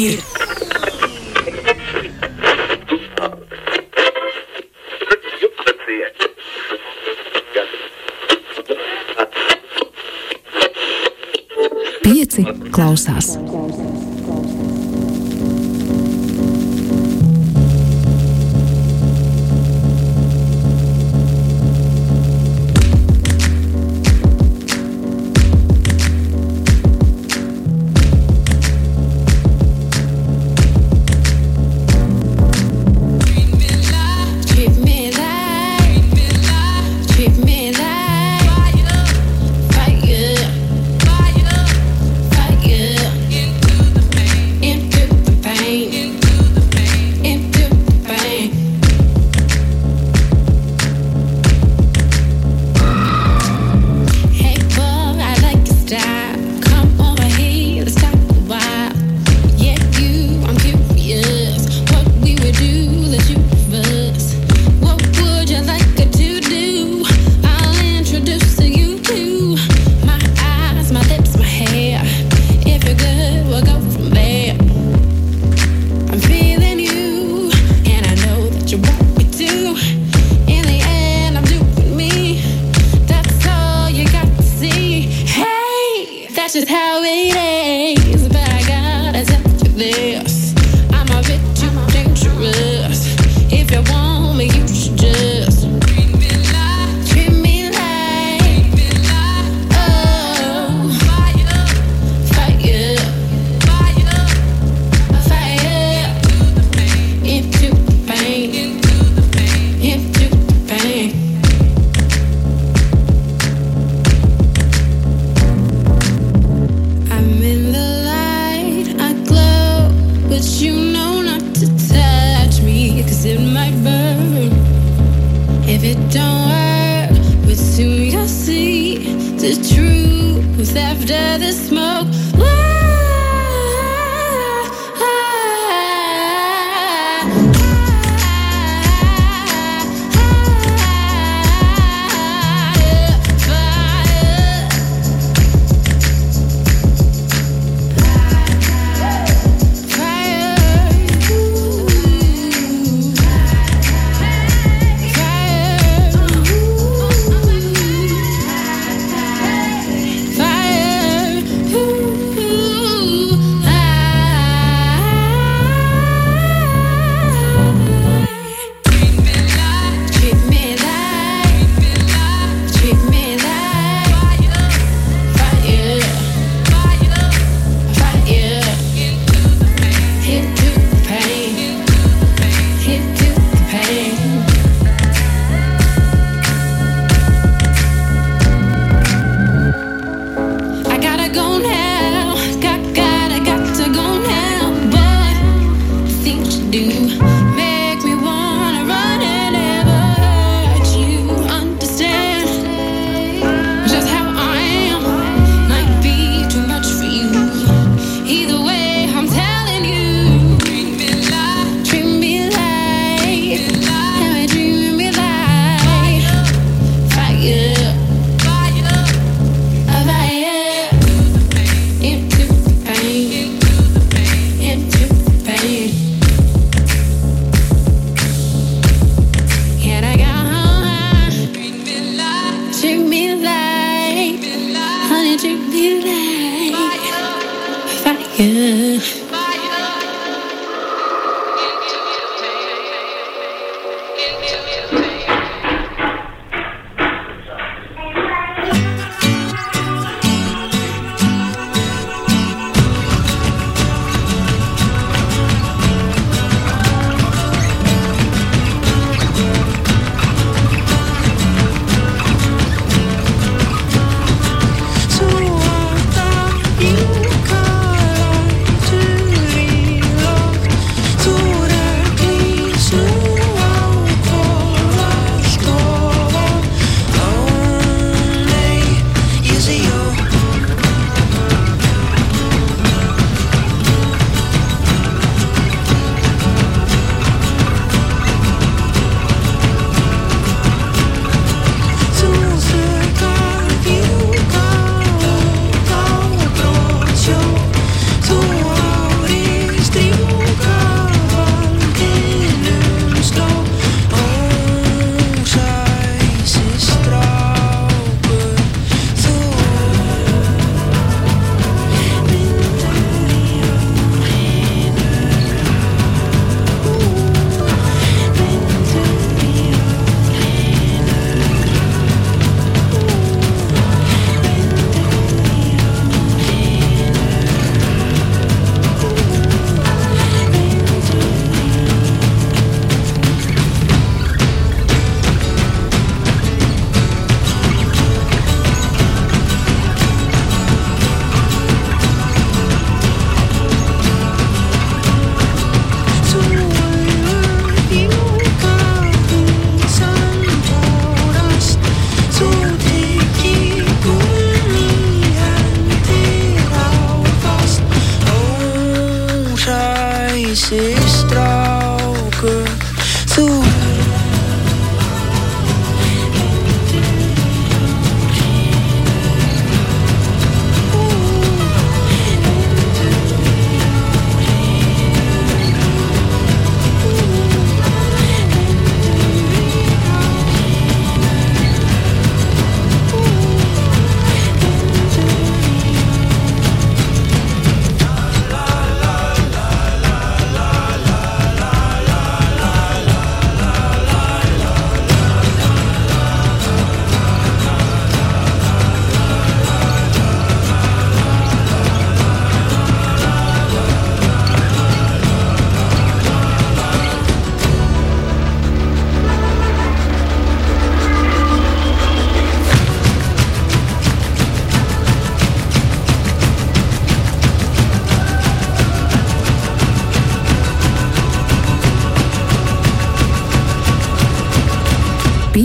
ir. Pieci klausās.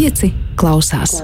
5 klausās!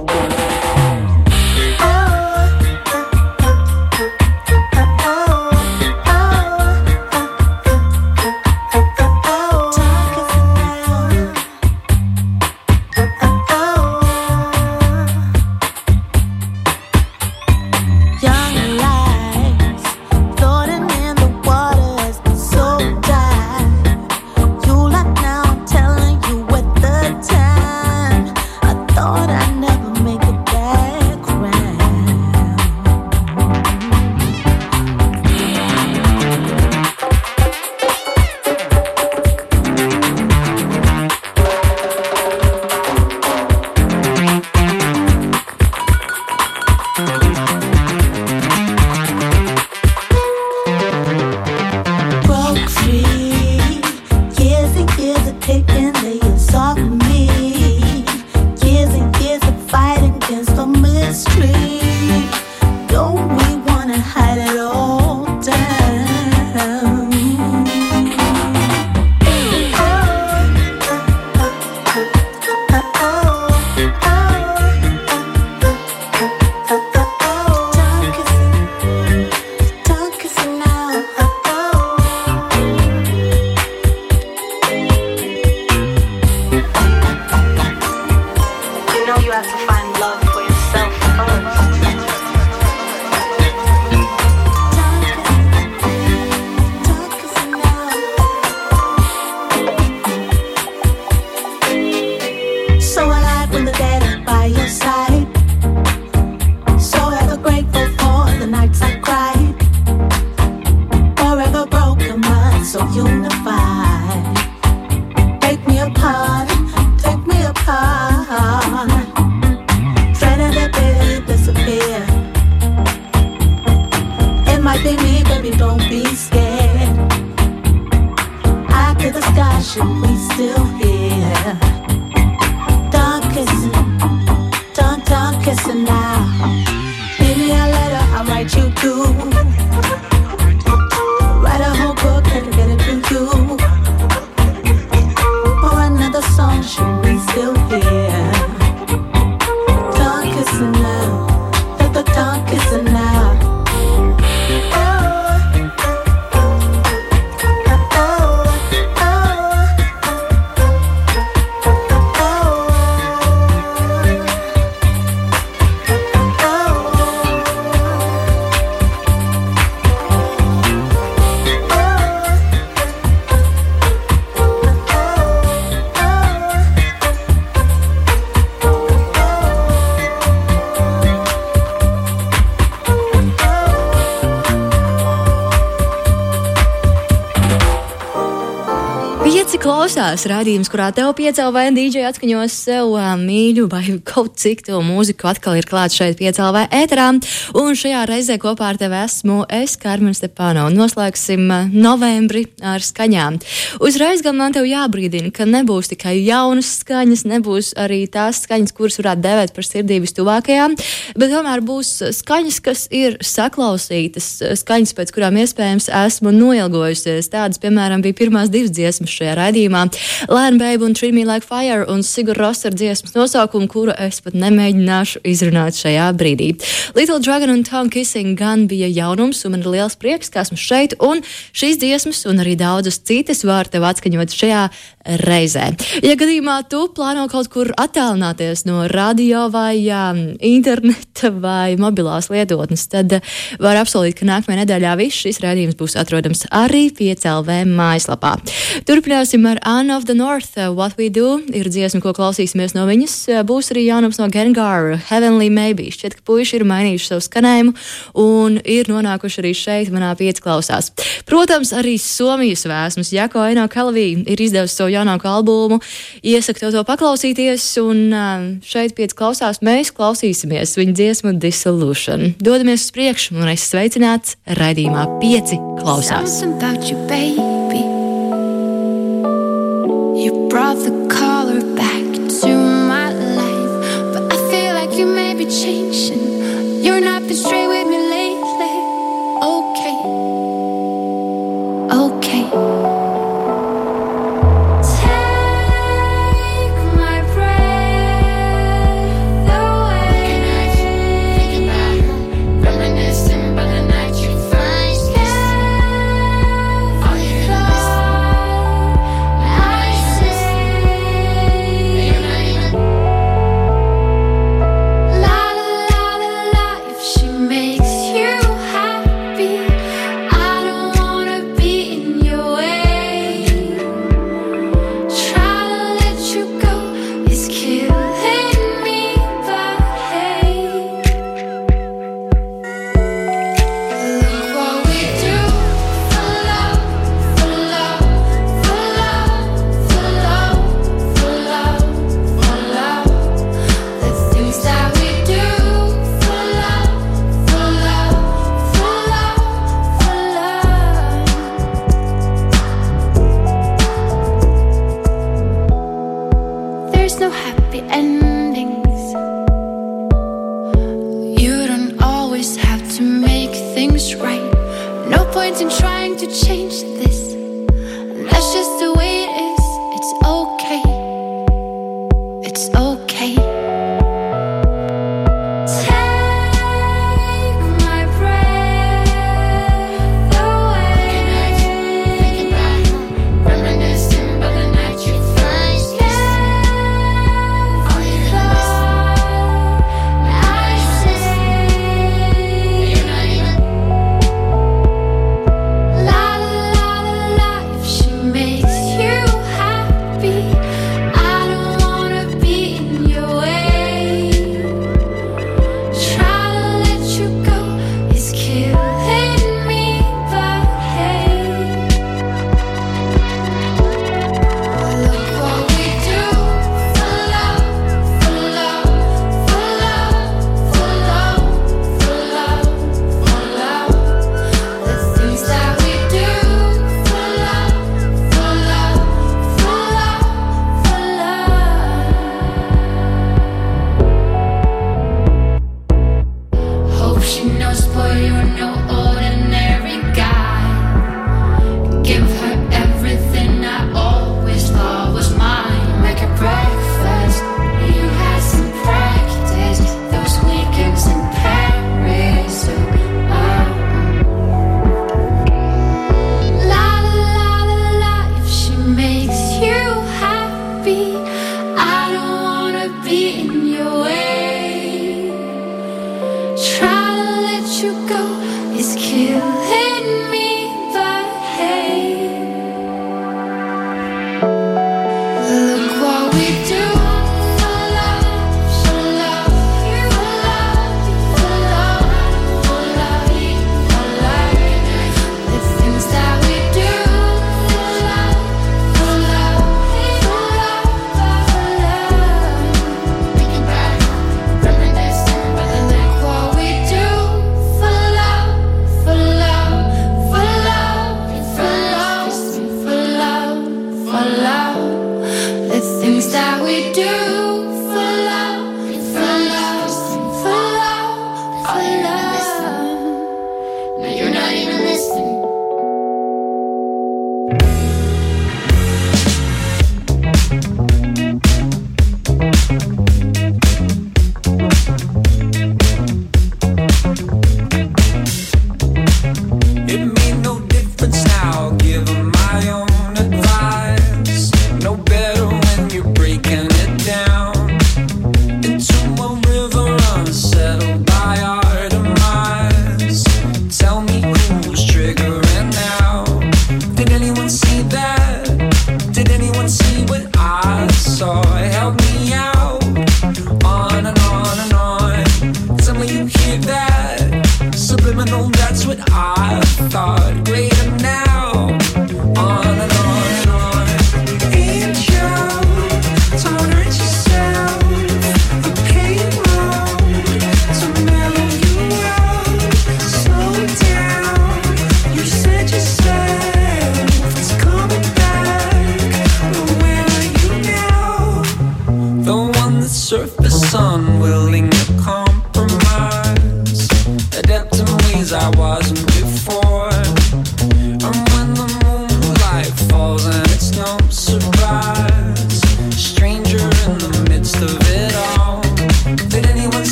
Klausās rādījums, kurā tev piecēlā vai dīdžeja atskaņos sev mīļu vai kaut cik to mūziku atkal ir klāts šeit piecēlā vai ēterā. Un šajā reizē kopā ar tevi esmu es, Karmen Stepāno. Noslēgsim ā, novembri ar skaņām. Uzreiz gan man tev jābrīdina, ka nebūs tikai jaunas skaņas, nebūs arī tās skaņas, kuras varētu devēt par sirdī vistuvākajām, bet tomēr būs skaņas, kas ir saklausītas, skaņas, pēc kurām iespējams esmu noilgojusies. Tādas, piemēram, bija pirmās divas dziesmas šajā raidījumā. Babe un Me Like Fire un Sigur Roster dziesmas nosaukumu, kuru es pat nemēģināšu izrunāt šajā brīdī. Little Dragon un Tom Kissing gan bija jaunums, un man ir liels prieks, ka esmu šeit, un šīs dziesmas un arī daudzas citas var tev atskaņot šajā reizē. Ja gadījumā tu plāno kaut kur attālināties no radio vai um, interneta vai mobilās lietotnes, tad uh, var apsolīt, ka nākamajā nedēļā viss šis rādījums būs atrodams arī PCLV mājaslapā. Turpināsim ar Anne of the North, uh, What We Do, ir dziesma, ko klausīsimies no viņas. Uh, būs arī jaunums no Gengar, Heavenly Maybe. Šķiet, ka puiši ir mainījuši savu skanējumu un ir nonākuši arī šeit manā piecklausās. Protams, arī Somijas vēsmas Jako Eno Kalvī ir izdevusi savu jaunāko albumu. Iesaku tev to paklausīties, un um, šeit pieci klausās mēs klausīsimies viņa dziesmu Dissolution. Dodamies uz priekšu un es sveicināts raidījumā pieci klausās. Something about you, baby. You brought the color back to my life, but I feel like you may be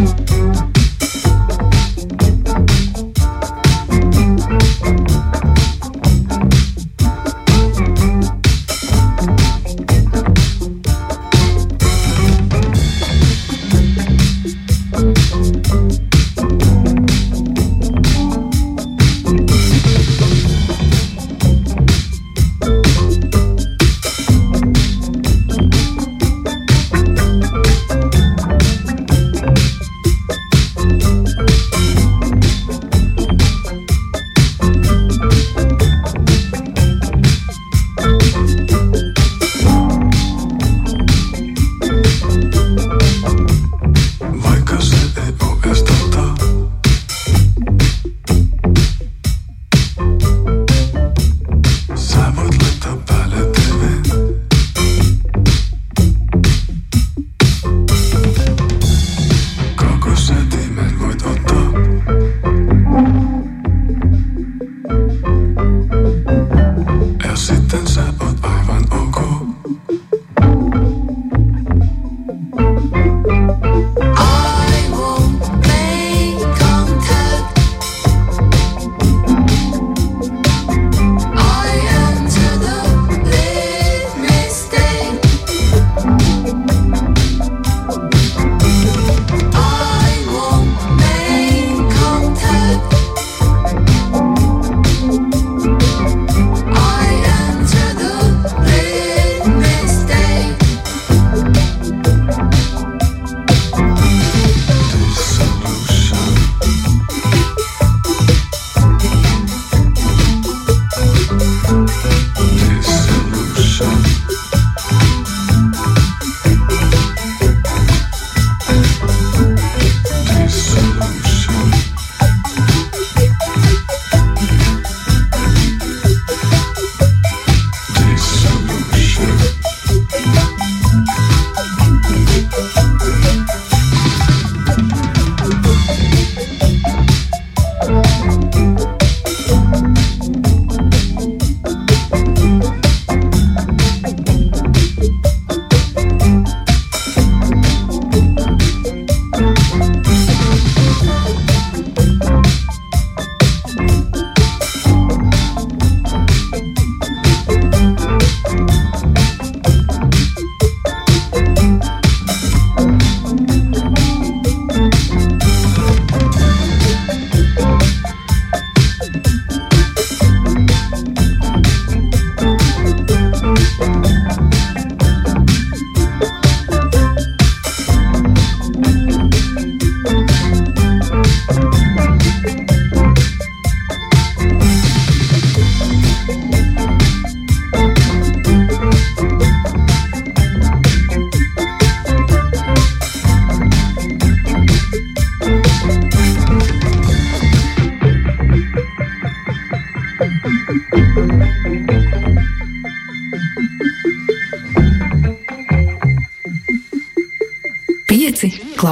Mm-hmm.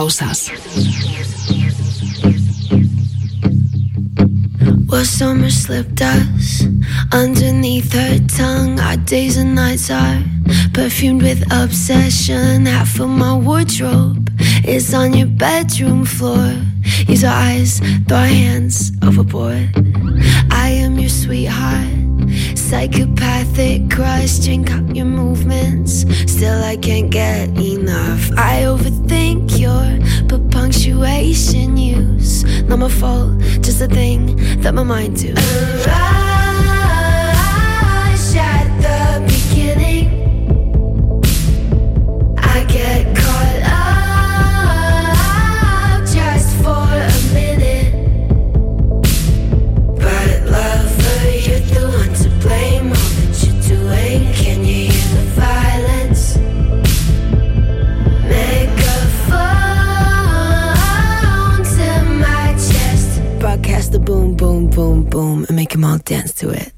pausas. Well, summer slipped us underneath her tongue. Our days and nights are perfumed with obsession. Half of my wardrobe is on your bedroom floor. Use our eyes, throw our hands overboard. I am your sweetheart. Psychopathic crush, drink up your movements. Still, I can't get enough. I overthink your but punctuation use. Not my fault, just a thing that my mind do. boom, boom, and make them all dance to it.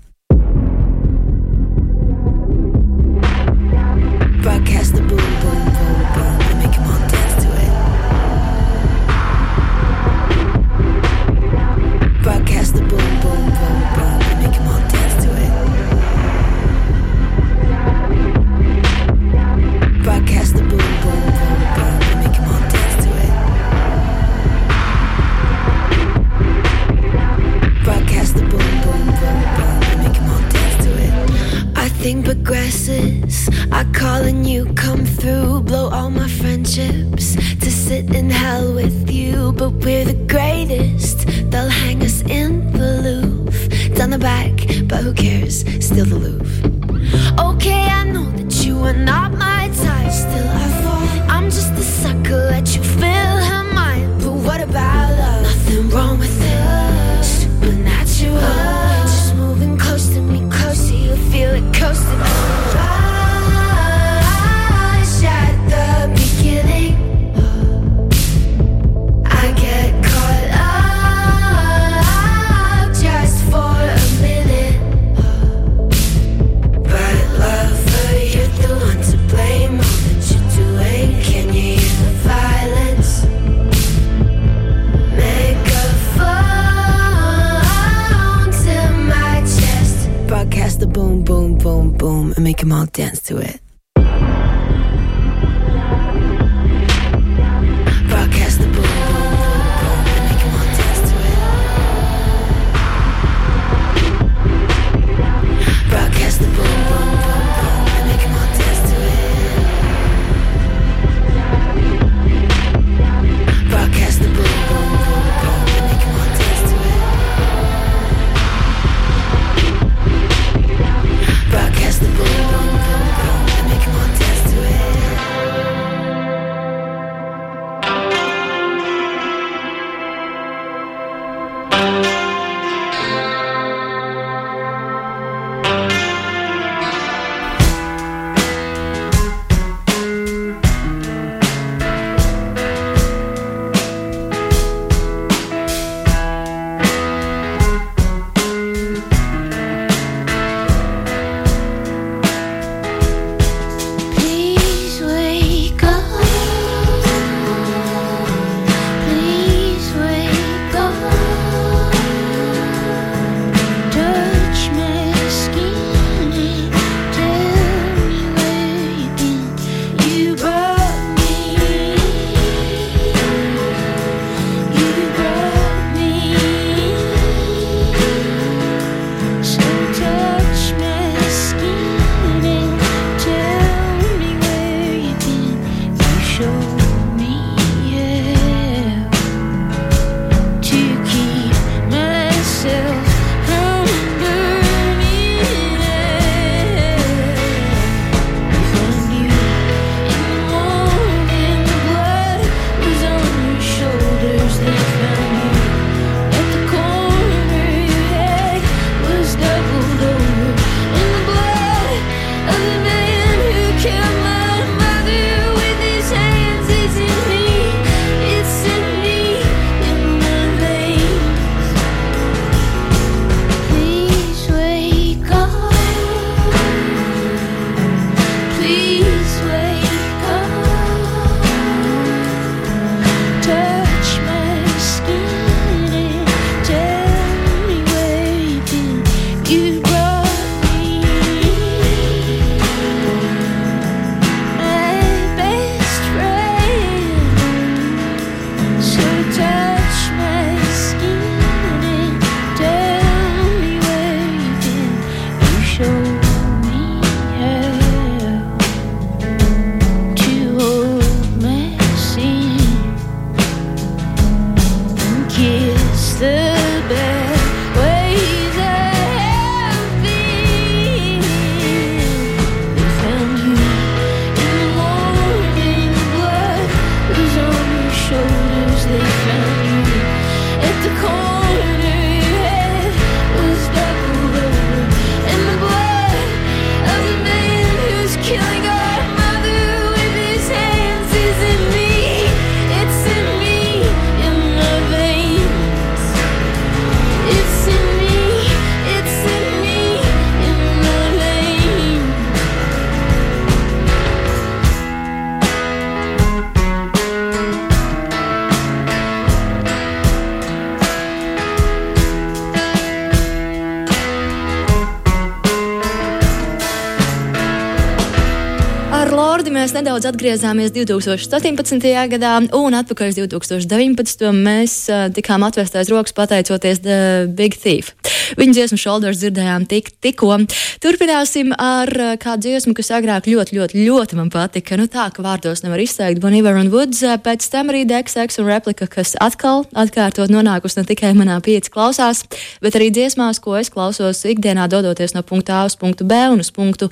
Nedaudz atgriezāmies 2017. gadā, un atpakaļ uz 2019. mēs uh, tikām atvestais rokas pateicoties The Big Thief. Viņa dziesmu šolders dzirdējām tik, tikko. Turpināsim ar uh, kādu dziesmu, kas agrāk ļoti, ļoti, ļoti man patika. Nu tā, ka vārdos nevar izteikt Boniver un Woods, pēc tam arī DXX un replika, kas atkal atkārtot nonākusi ne tikai manā pieci klausās, bet arī dziesmās, ko es klausos ikdienā dodoties no punkta A uz punktu B un uz punktu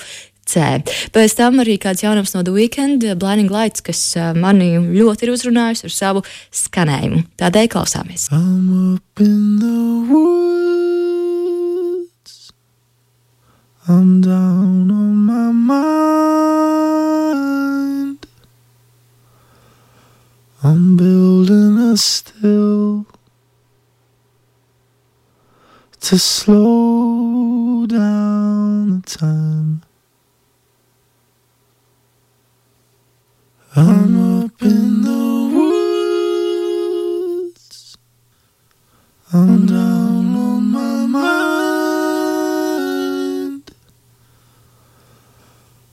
C. Pēc tam arī kāds jaunums no The Weekend, Blinding Lights, kas mani ļoti ir uzrunājis ar savu skanējumu. Tādēļ klausāmies. I'm up in the woods. I'm down on my mind. I'm building a still to slow down the time. I'm up in the woods. I'm down on my mind.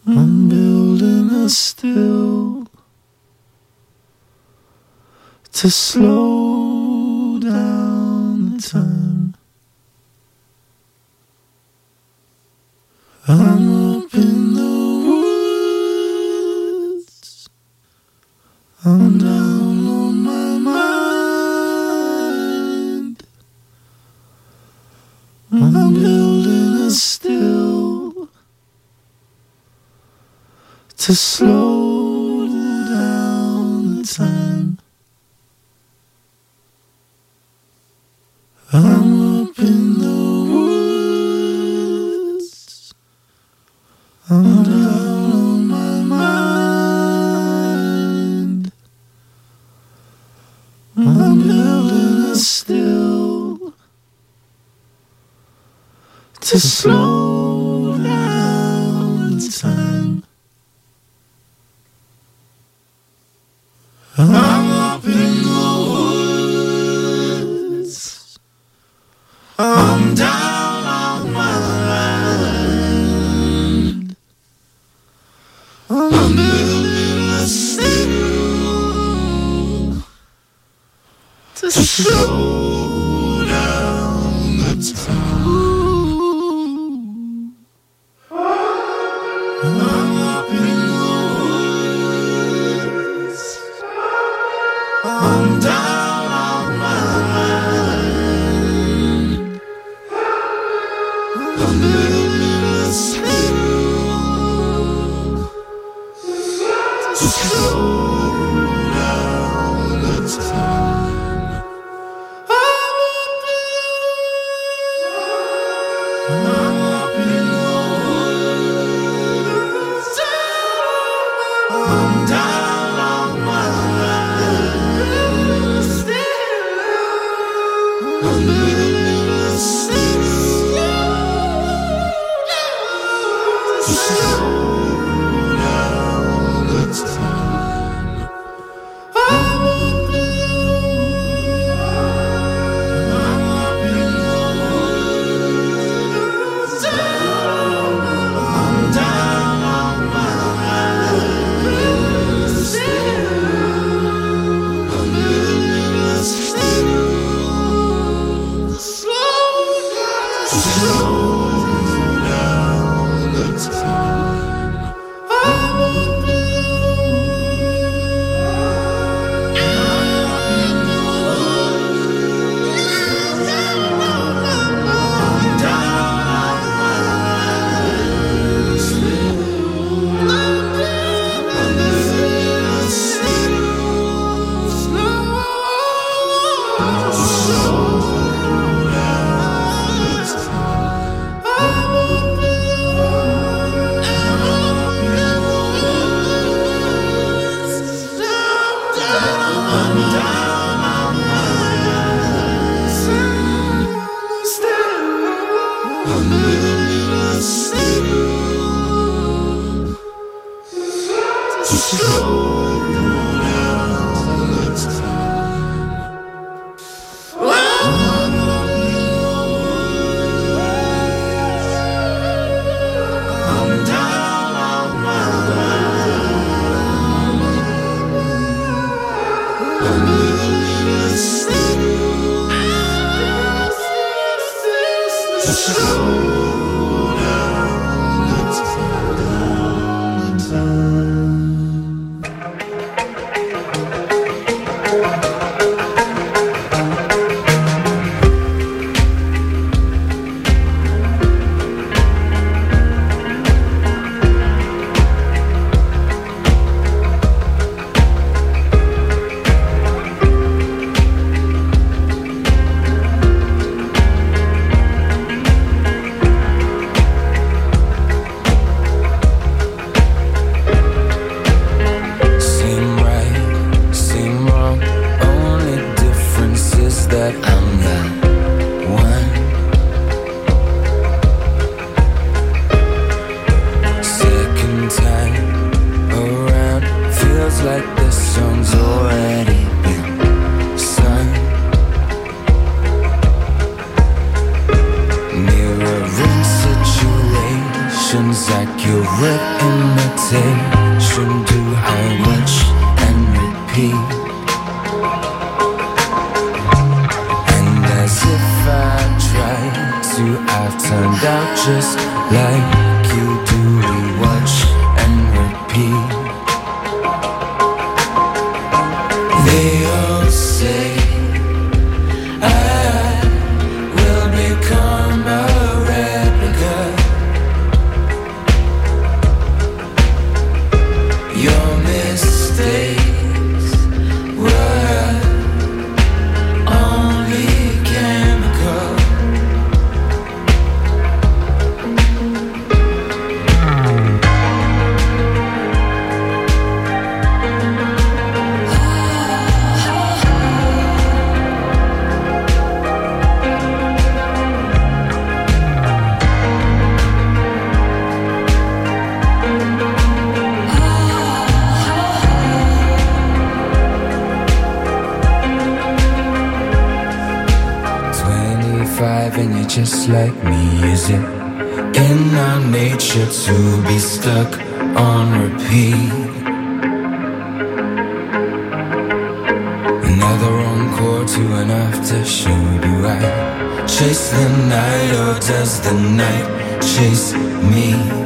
I'm building a still to slow down the time. I'm I'm down on my mind. I'm building a still to slow down the time. To slow Another encore to an aftershow. Do I chase the night or does the night chase me?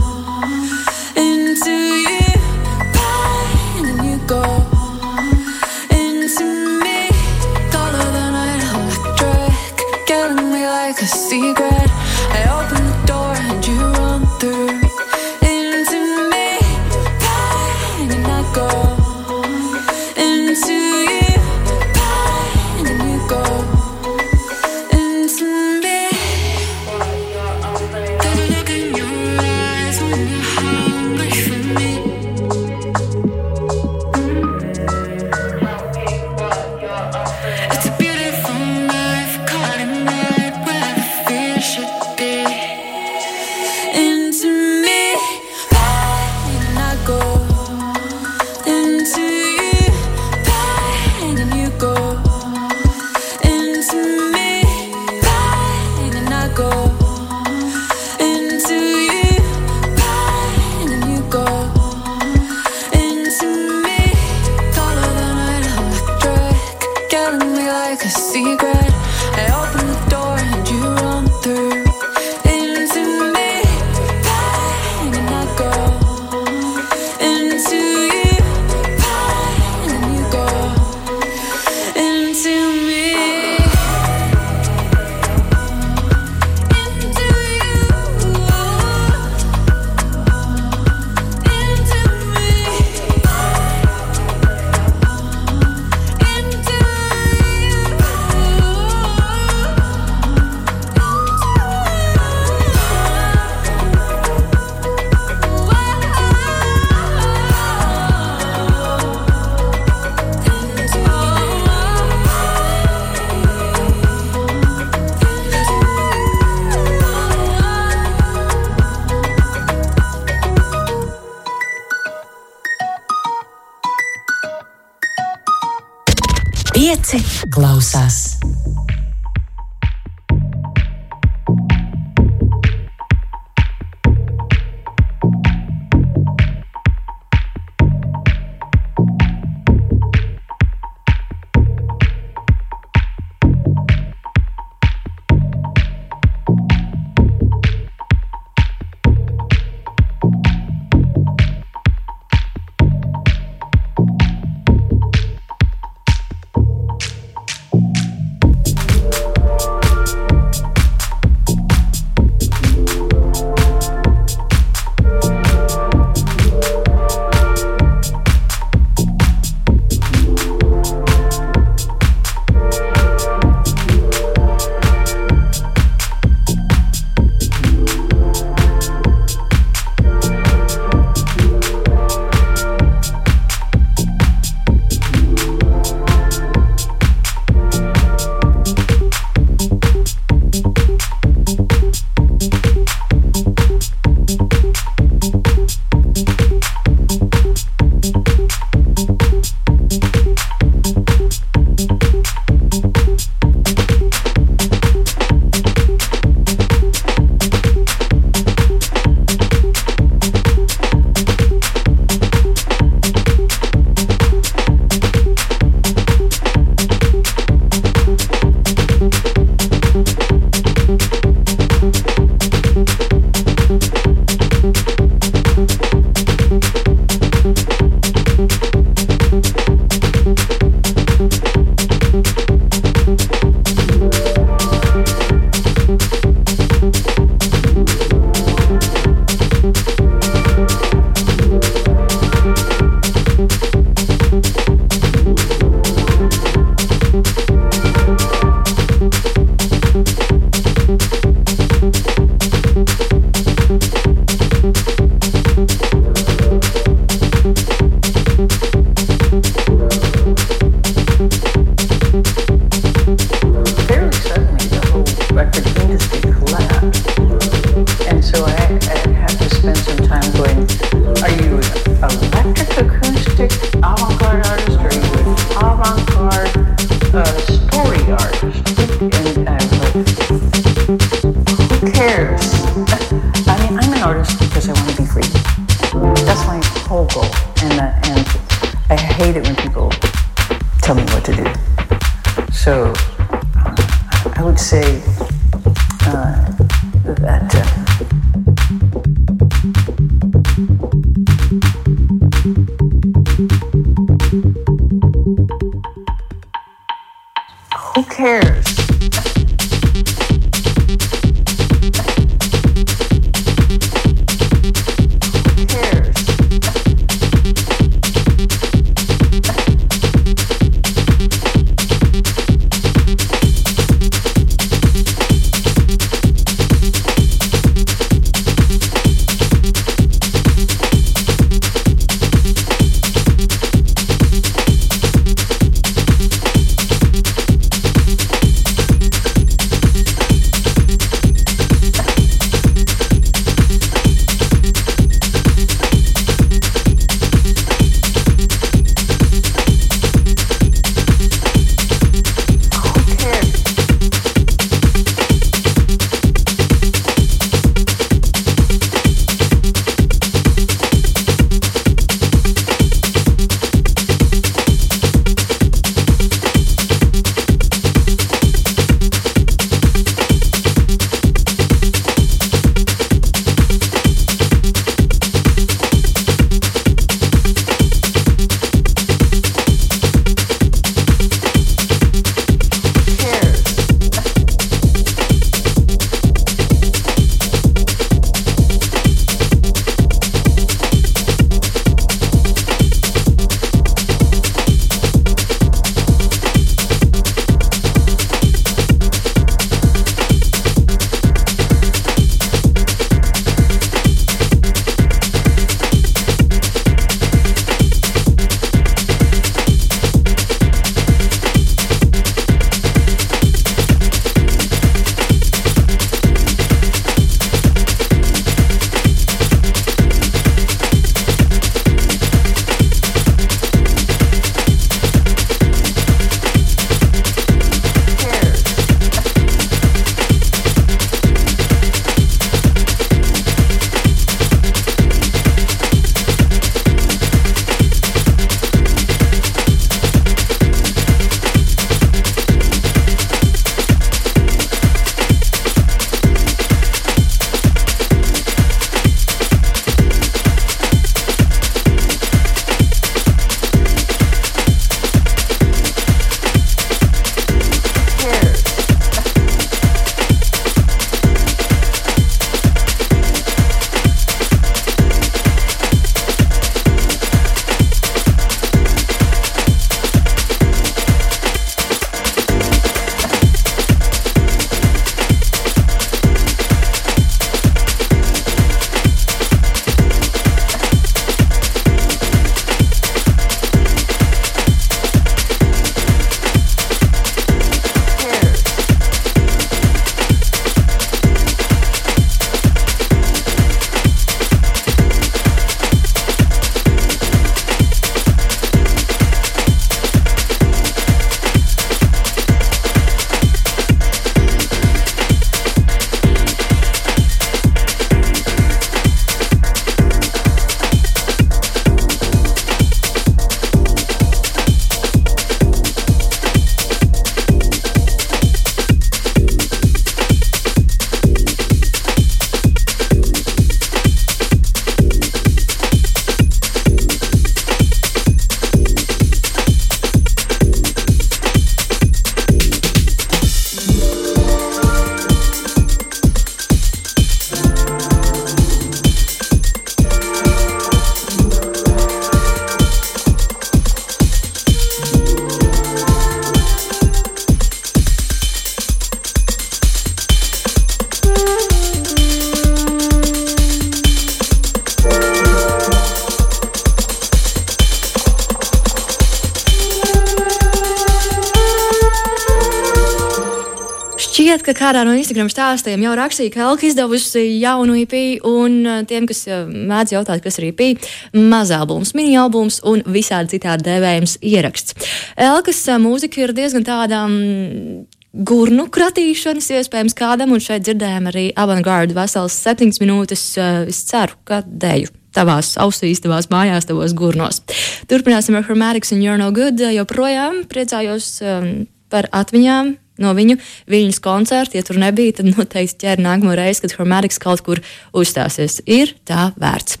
Kādā no Instagram stāstiem jau rakstīja, ka Elka izdevusi jaunu IP, un uh, tiem, kas uh, mēdz jautāt, kas ir IP, mazālbums, mini-albums un visādi citādi dēvējams ieraksts. Elkas uh, mūzika ir diezgan tāda. mm, Gurnu kratīšanas iespējams kādam, un šeit dzirdējām arī avangārdu veselas septiņas minūtes. Es ceru, ka dēļu tavās ausīs, tavās mājās, tavos gurnos. Turpināsim ar Chromatics un You're No Good. Joprojām priecājos um, par atmiņām no viņu viņas koncerta. Ja tur nebija, tad noteikti ķer nākamo reizi, kad Chromatics kaut kur uzstāsies. Ir tā vērts.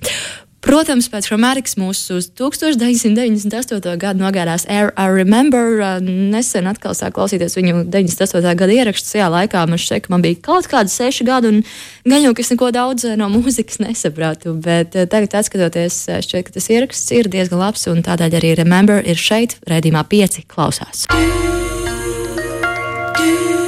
Protams, pēc Chromatics mūsu uz 1998. gadu nogādās Air I Remember. uh, Nesen atkal sāk klausīties viņu 98. gada ierakstus. Tajā laikā man šķiet, ka man bija kaut kādi seši gadi, un gan jau, es neko daudz uh, no mūzikas nesapratu. Bet uh, tagad, skatoties, šķiet, ka tas ieraksts ir diezgan labs, un tādēļ arī Remember ir šeit, redzījumā pieci klausās. do.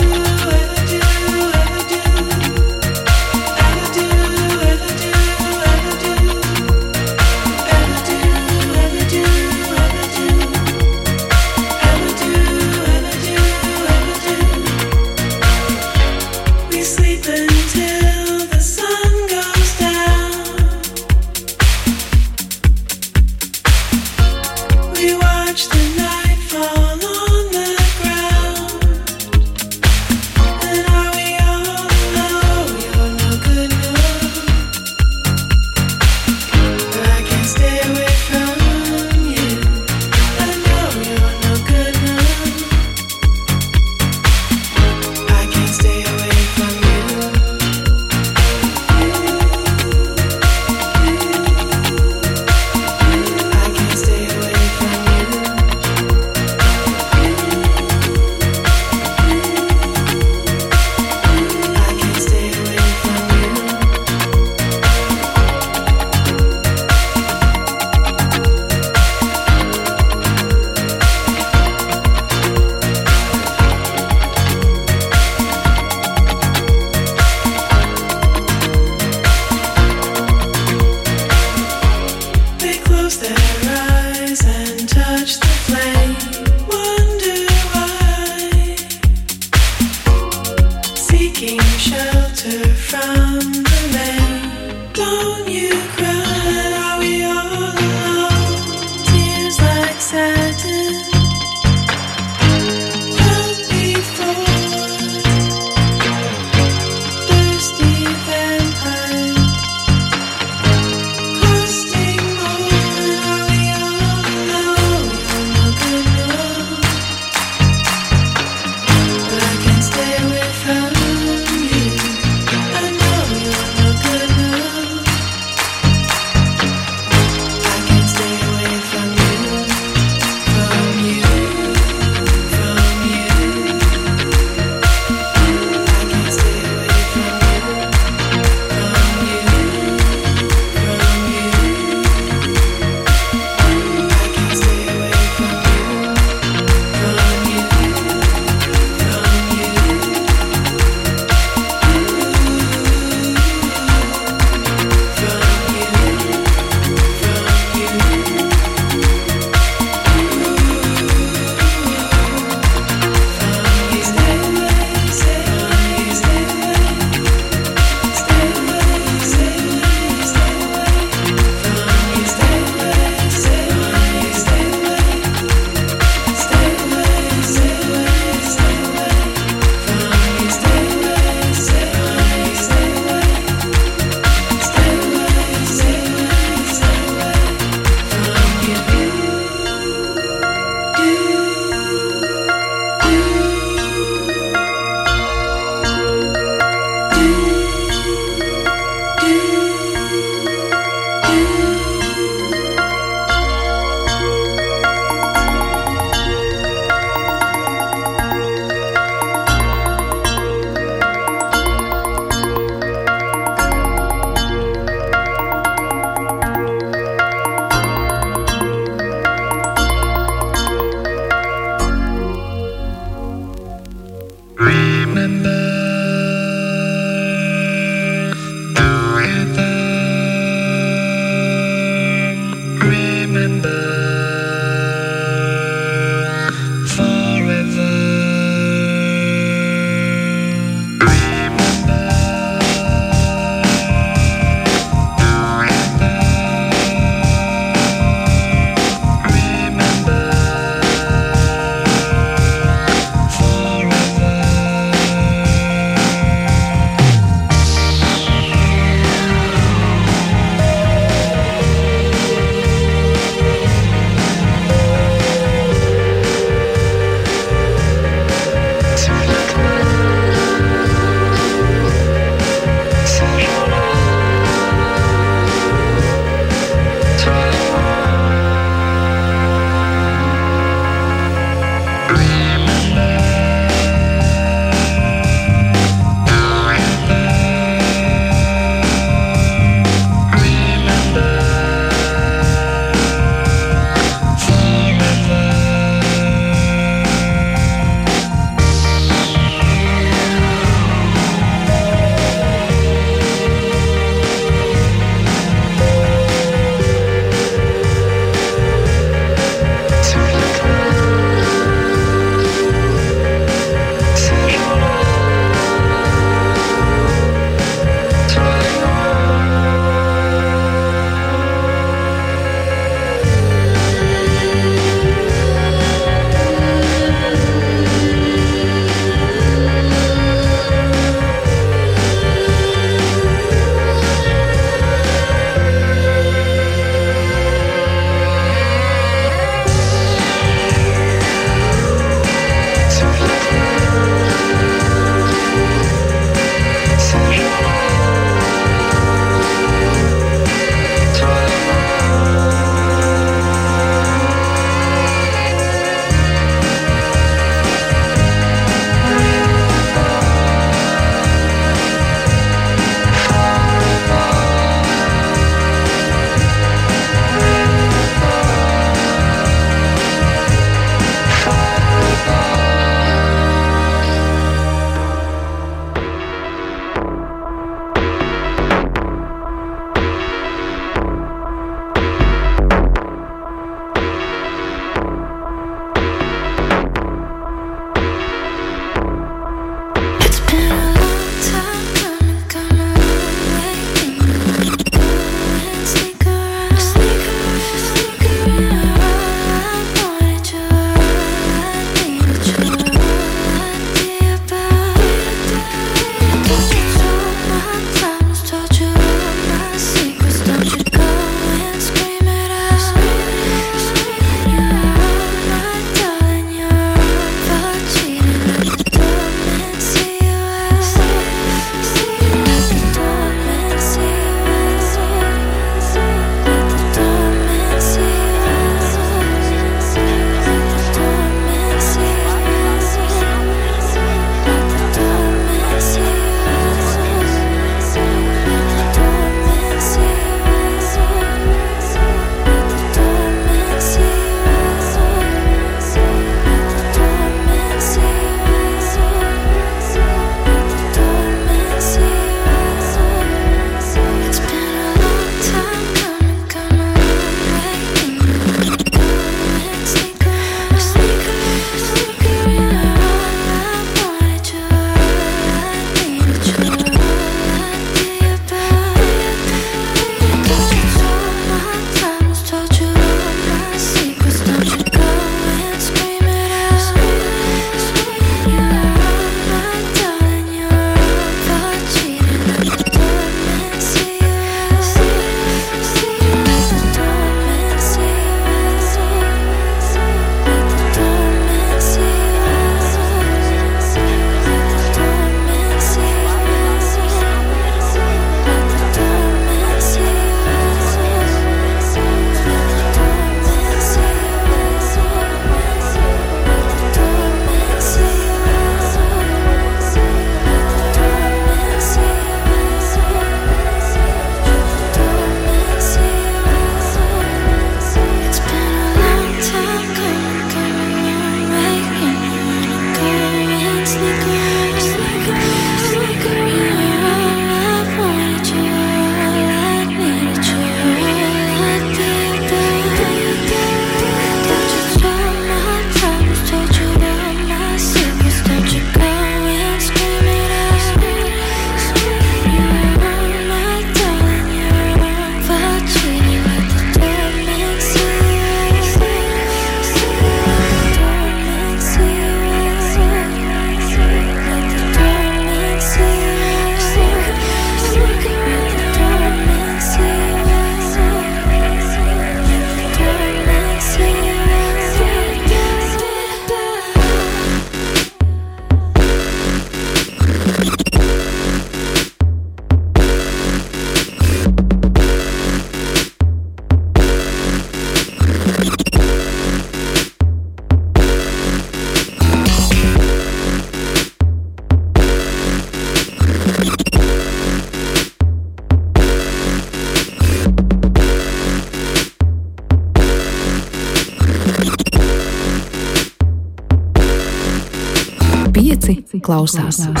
klausās. klausās.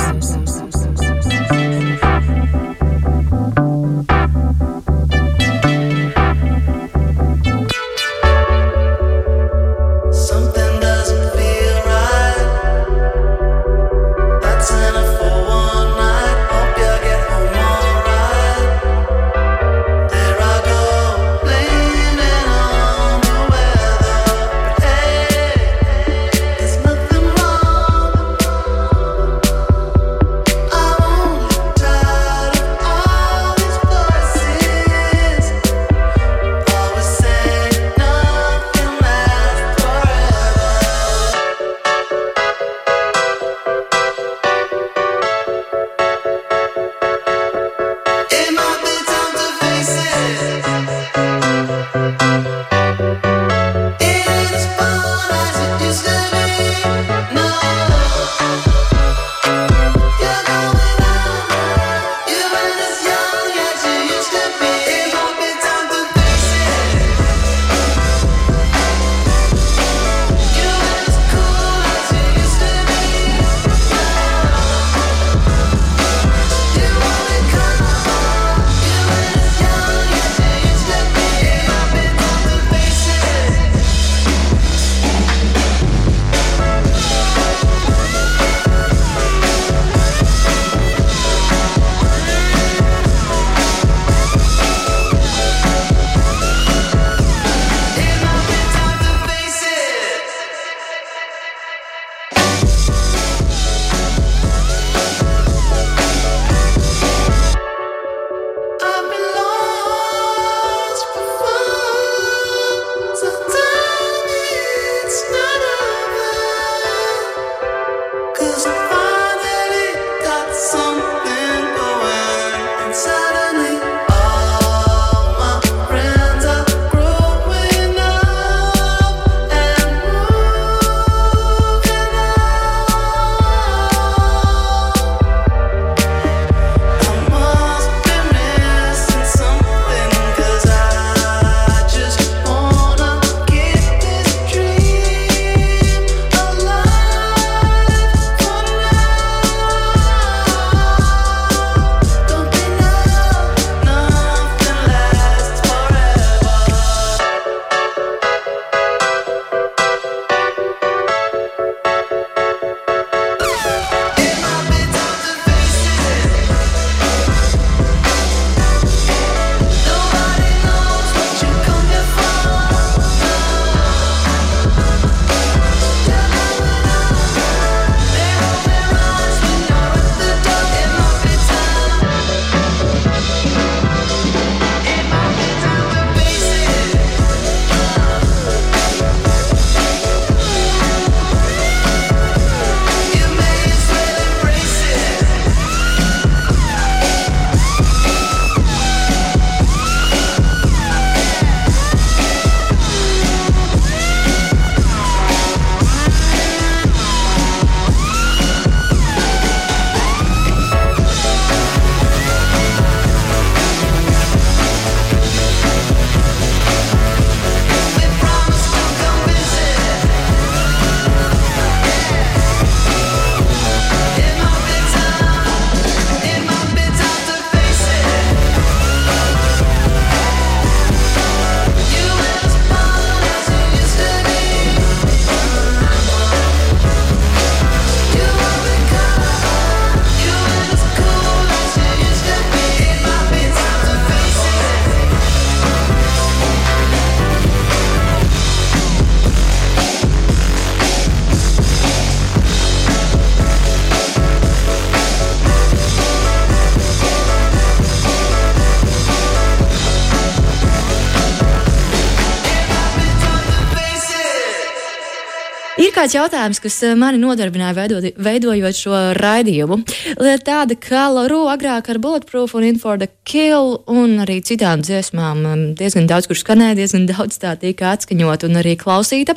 kāds jautājums, kas eh, mani nodarbināja veidot, veidojot šo raidījumu. Lieta tāda, ka Loru agrāk ar Bulletproof un In for the Kill un arī citām dziesmām mm, diezgan daudz, kurš skanēja, diezgan daudz tā tika atskaņot un arī klausīta.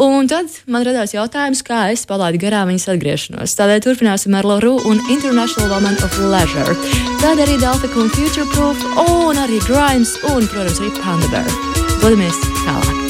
Un tad man radās jautājums, kā es palaidu garām viņas atgriešanos. Tādēļ turpināsim ar Loru un International Woman of Leisure. Tad arī Delta un Future Proof un arī Grimes un, protams, arī Panda Bear. Dodamies tālāk!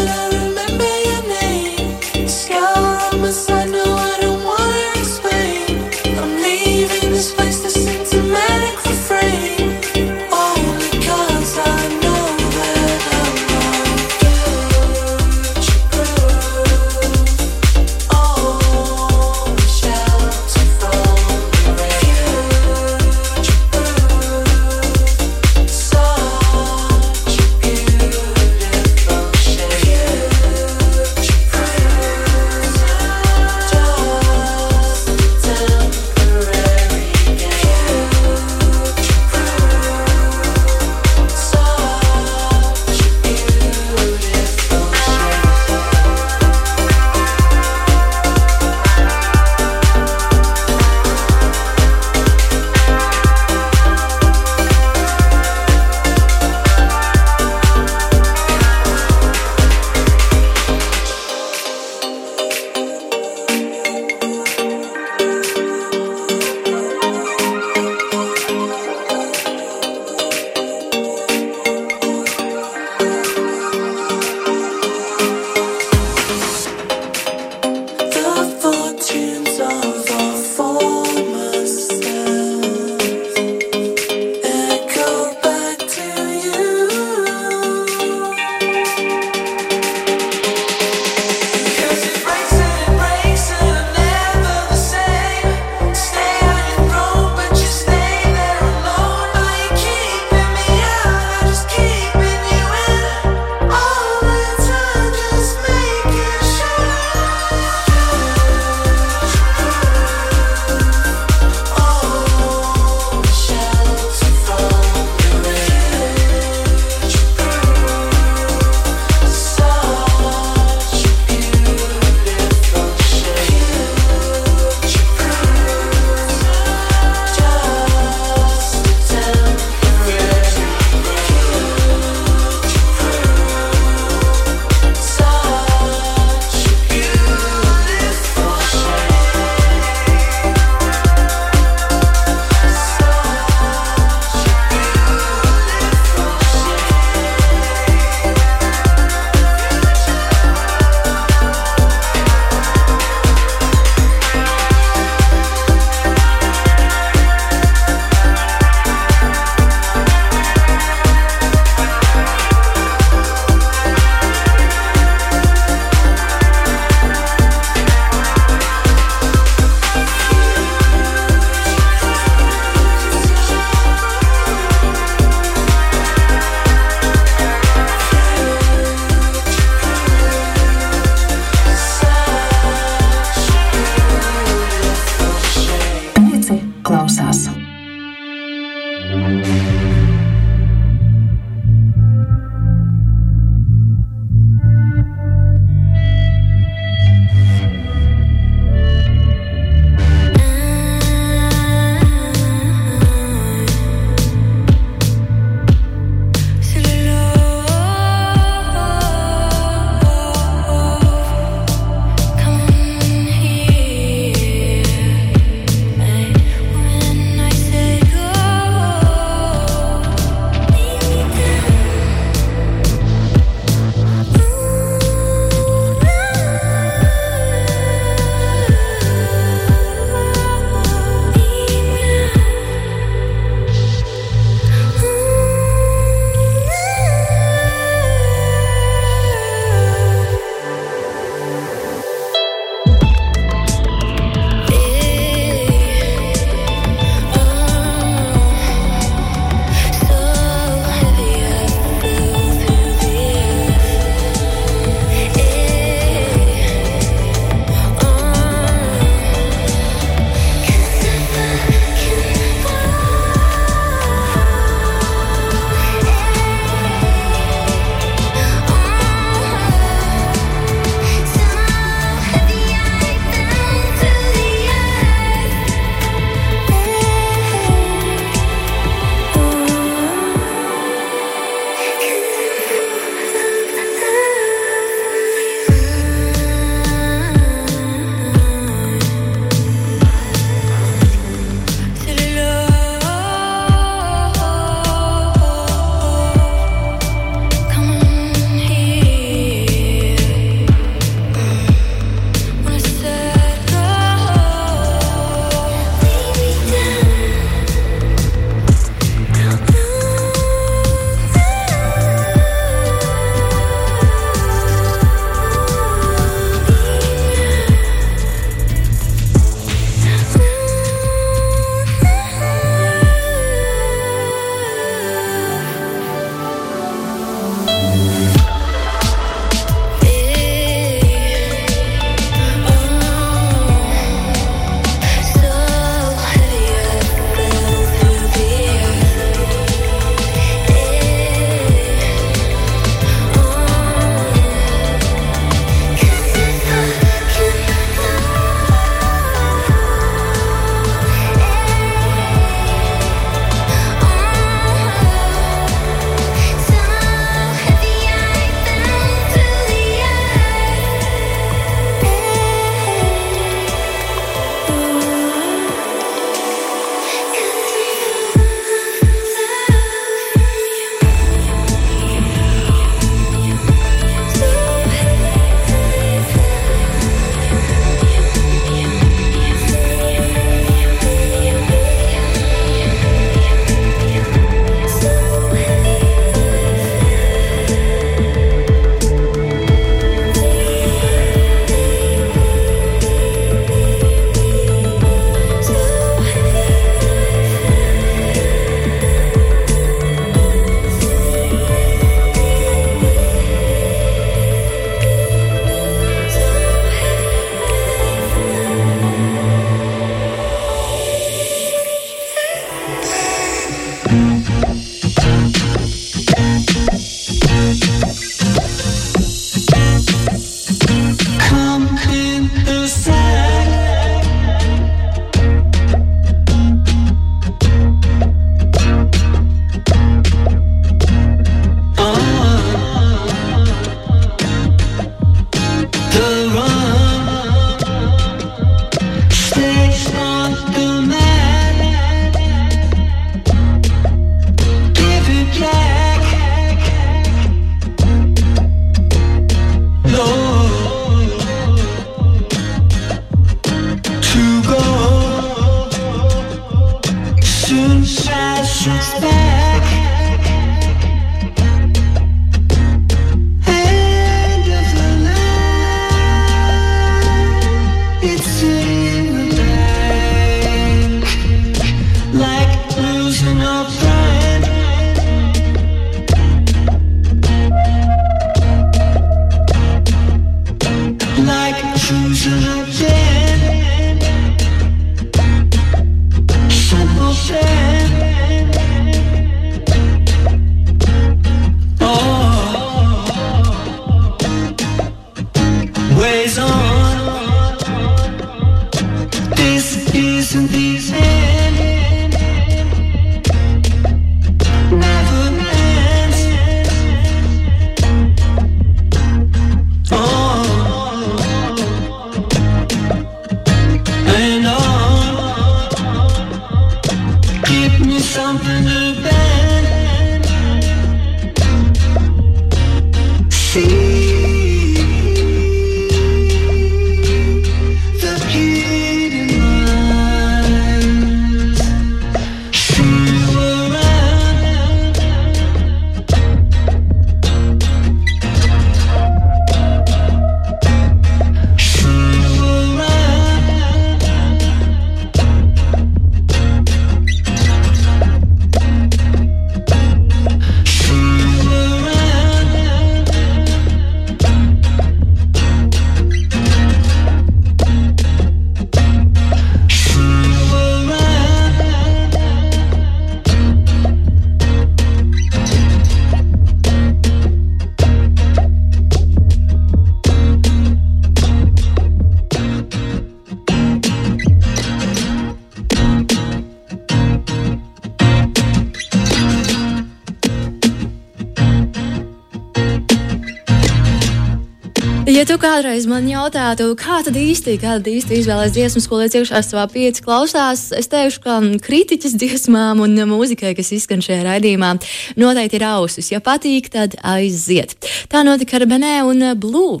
Kādreiz man jautātu, kā tad īsti, kā tad īsti izvēlēties dziesmas, ko liec iekšā savā pieci klausās, es teikšu, ka kritiķis dziesmām un mūzikai, kas izskan šajā raidījumā, noteikti ir ausis. Ja patīk, tad aiziet. Tā notika ar Benē un Blue.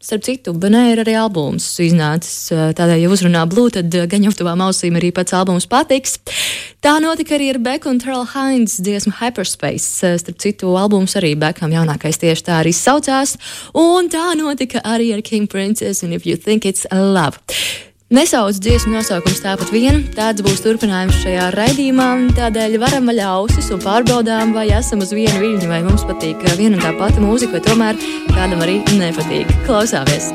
Starp citu, Benē ir arī albums iznācis. Tādēļ, ja uzrunā Blue, tad gan jau tuvām ausīm arī pats albums patiks. Tā notika arī ar Beku un Terrell Hines dziesmu Hyperspace. Starp citu, albums arī Bekam jaunākais tieši tā arī saucās. Un tā notika arī ar King Princess un If You Think It's Love. Nesauc dziesmu nosaukums tāpat vien, tāds būs turpinājums šajā raidījumā. Tādēļ varam vaļā ausis un pārbaudām, vai esam uz vienu viļņu, vai mums patīk viena un tā pati mūzika, vai tomēr kādam arī nepatīk. Klausāmies!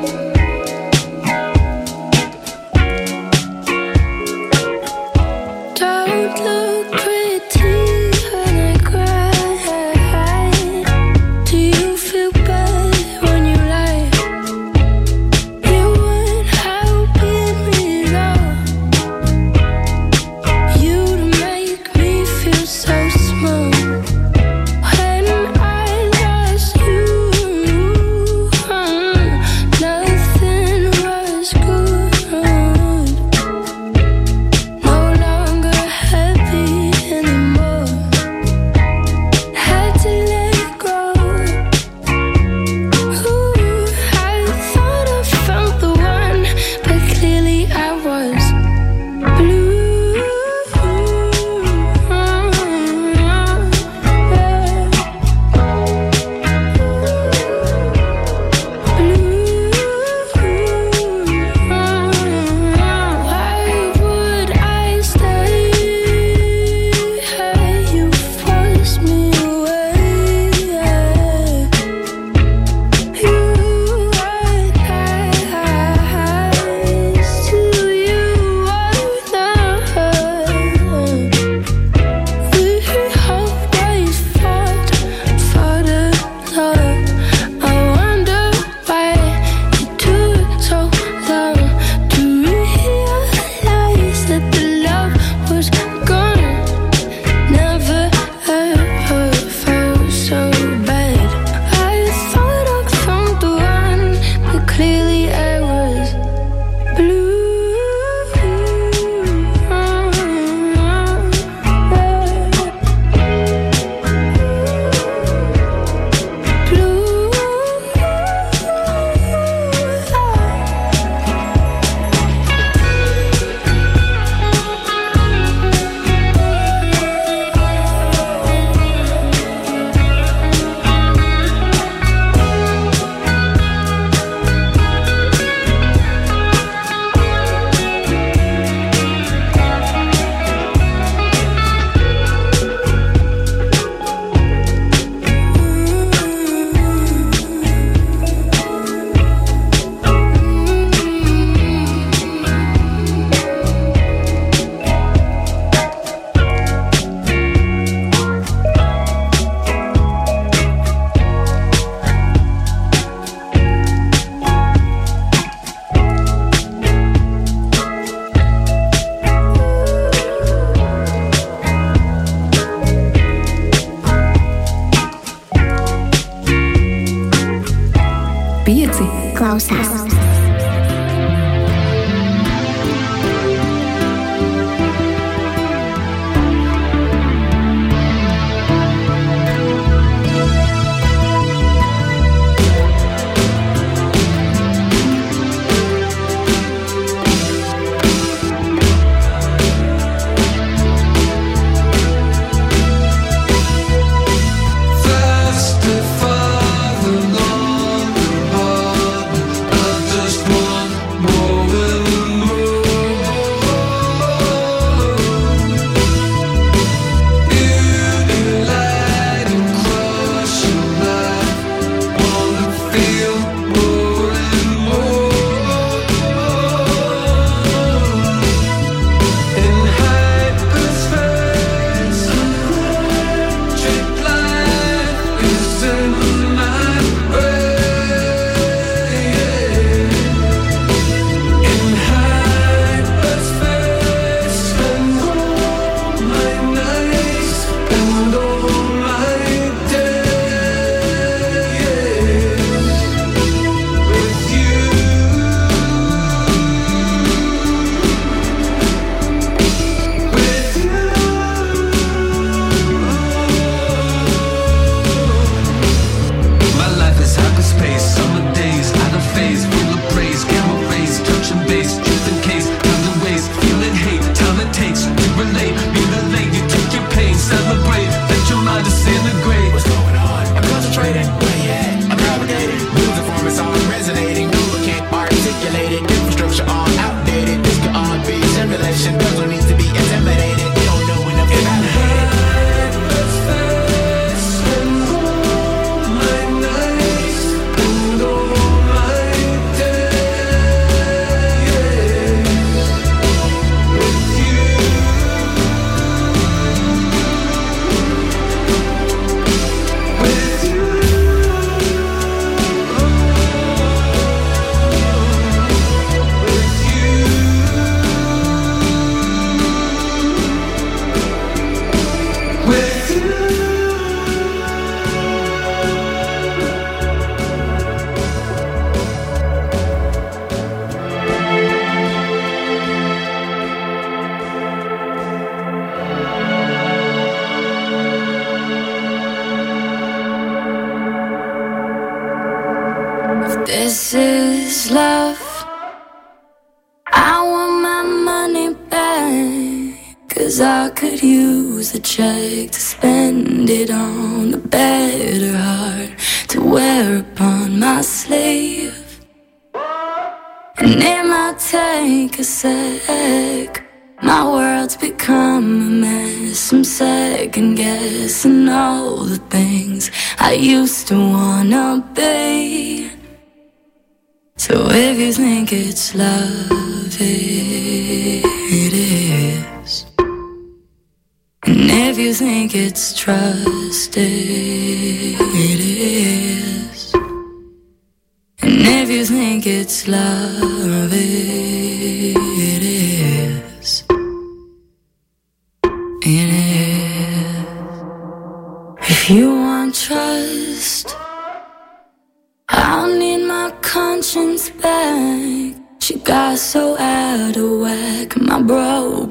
love.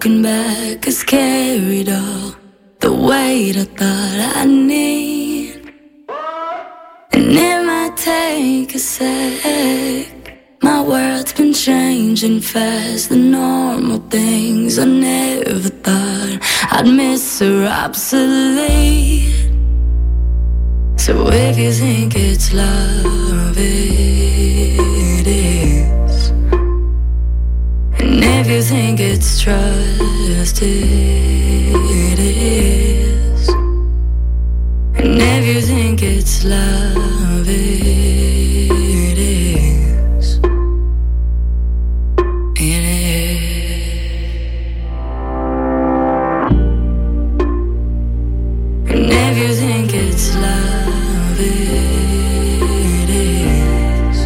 Looking back is carried all the weight I thought I need. And it might take a sec. My world's been changing fast. The normal things I never thought I'd miss are obsolete. So if you think it's love, it if you think it's trust, it is. And if you think it's love, it is. It is. And if you think it's love, it is.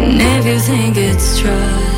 And if you think it's trust.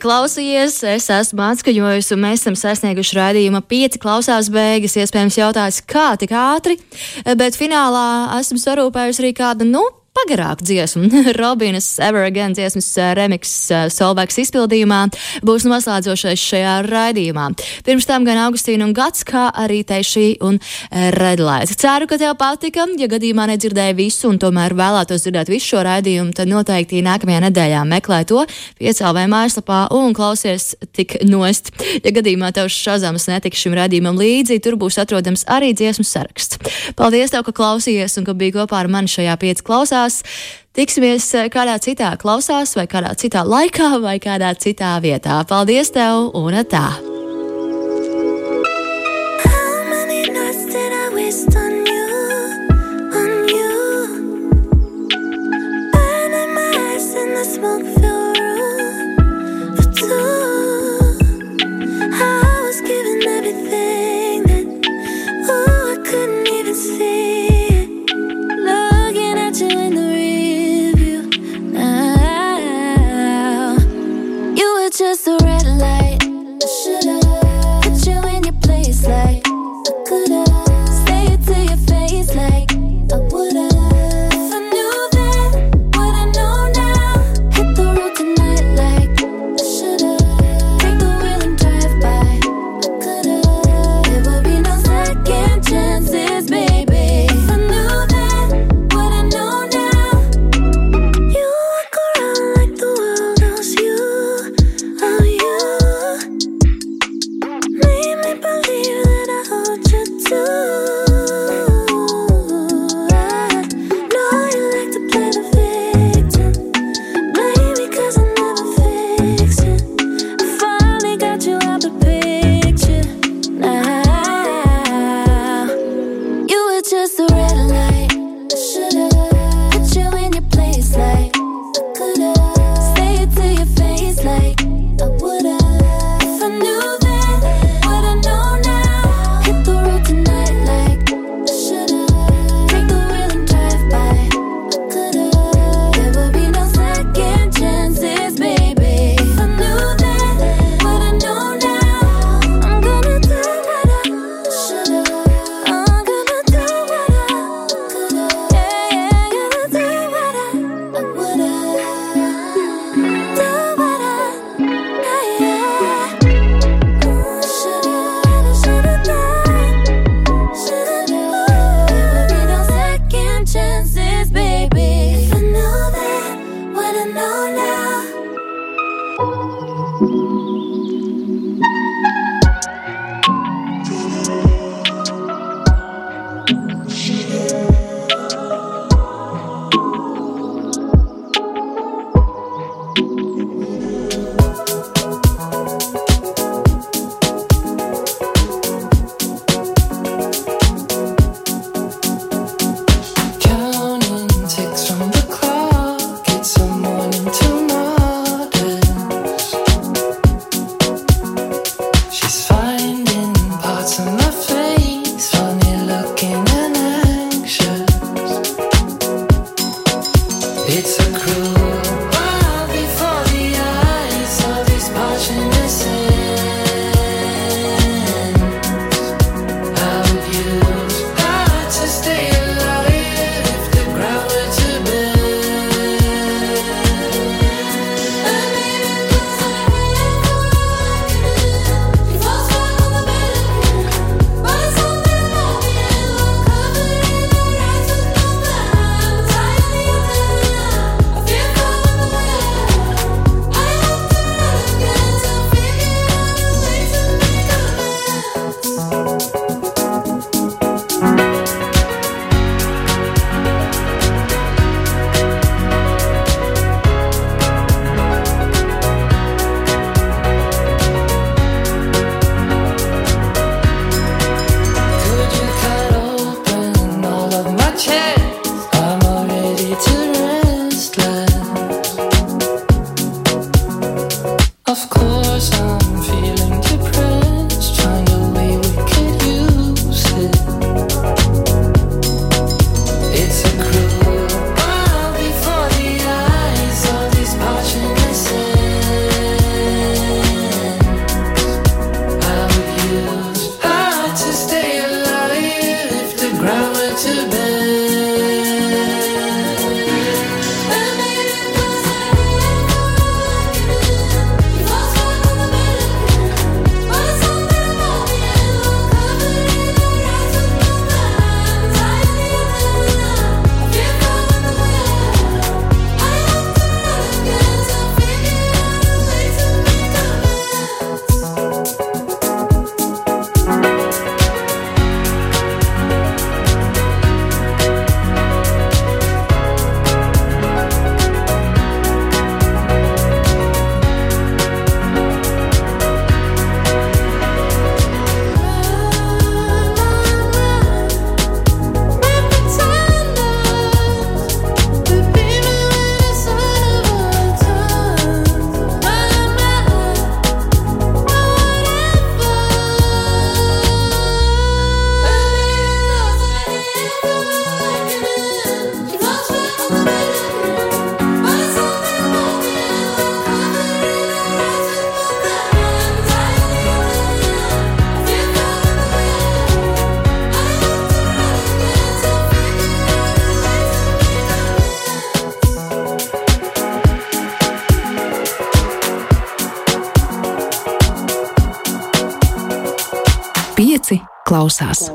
klausījies. Es esmu atskaņojis, un mēs esam sasnieguši raidījuma pieci klausās beigas. Iespējams, jautājums, kā tik ātri, bet finālā esmu sarūpējusi arī kādu, nu, pagarāka dziesma, Robinas Ever Again dziesmas uh, remix uh, Solveigs izpildījumā, būs noslēdzošais šajā raidījumā. Pirms tam gan Augustīna un Gats, kā arī Teišī un uh, Redlaits. Ceru, ka tev patika, ja gadījumā nedzirdēji visu un tomēr vēlētos dzirdēt visu šo raidījumu, tad noteikti nākamajā nedēļā meklē to piecēlvē mājaslapā un klausies tik nost. Ja gadījumā tev šazams netika šim raidījumam līdzi, tur būs atrodams arī dziesmu saraksts. Paldies tev, ka klausījies un ka biji kopā ar mani šajā pieci klausā klausās. Tiksimies eh, kādā citā klausās, vai kādā citā laikā, vai kādā citā vietā. Paldies tev un tā! just a klausās.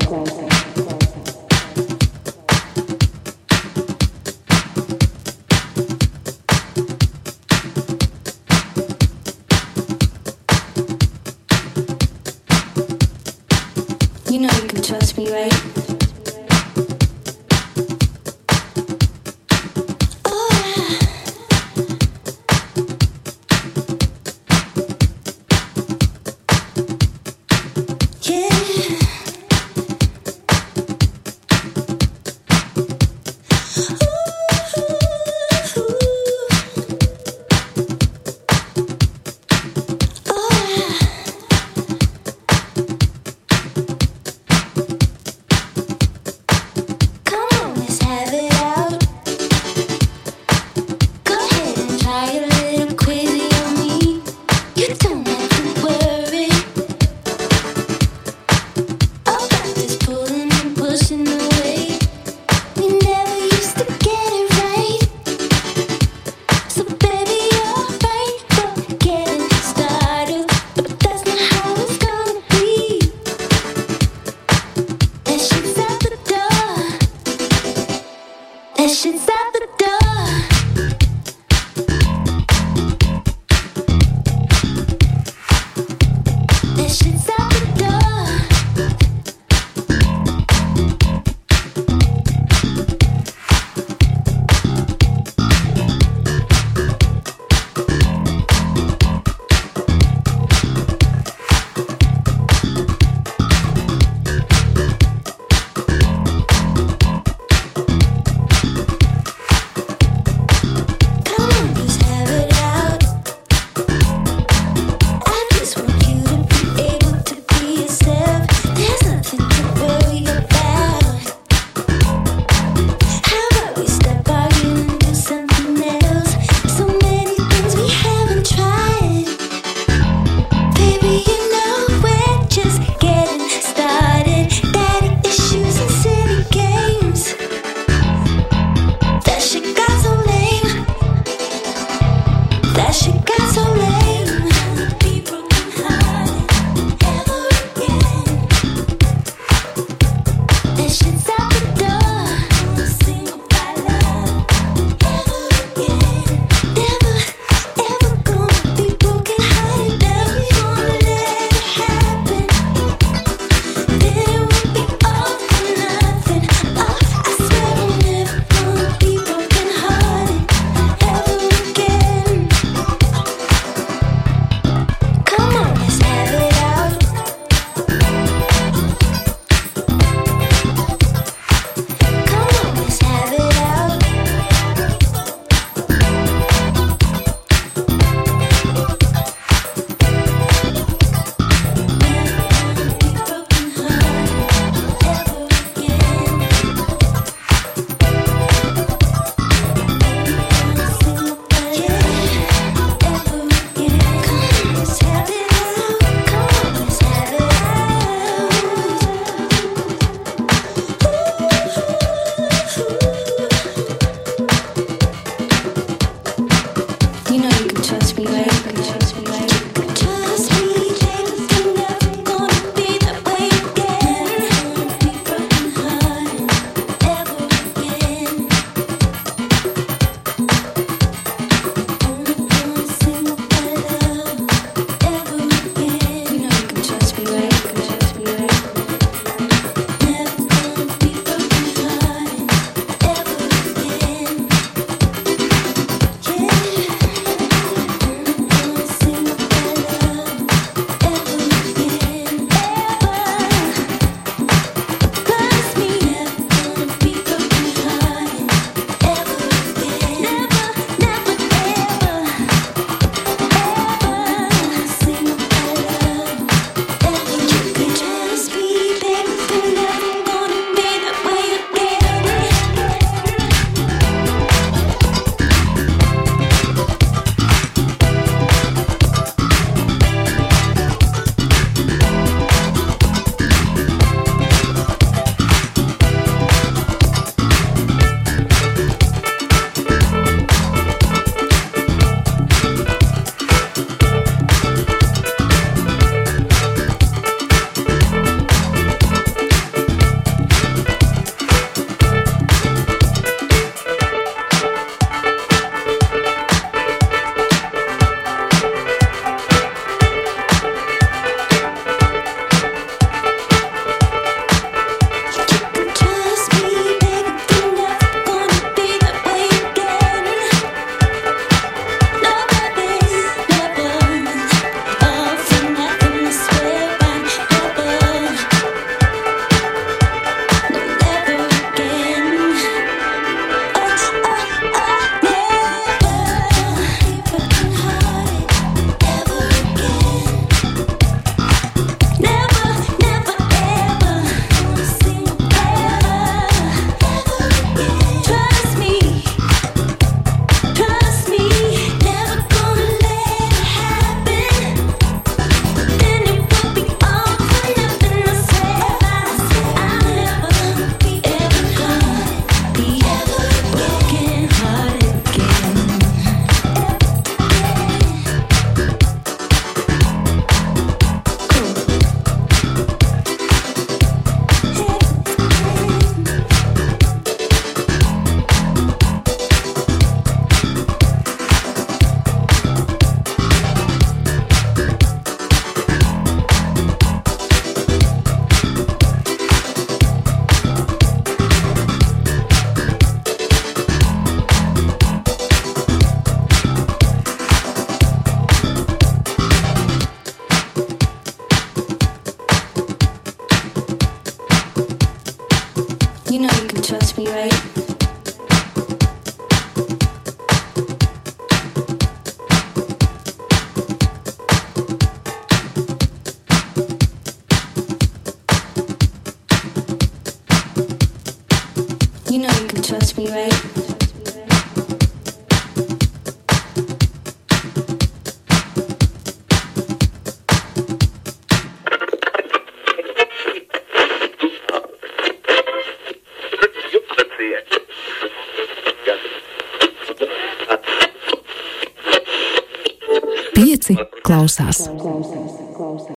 klausās. klausās.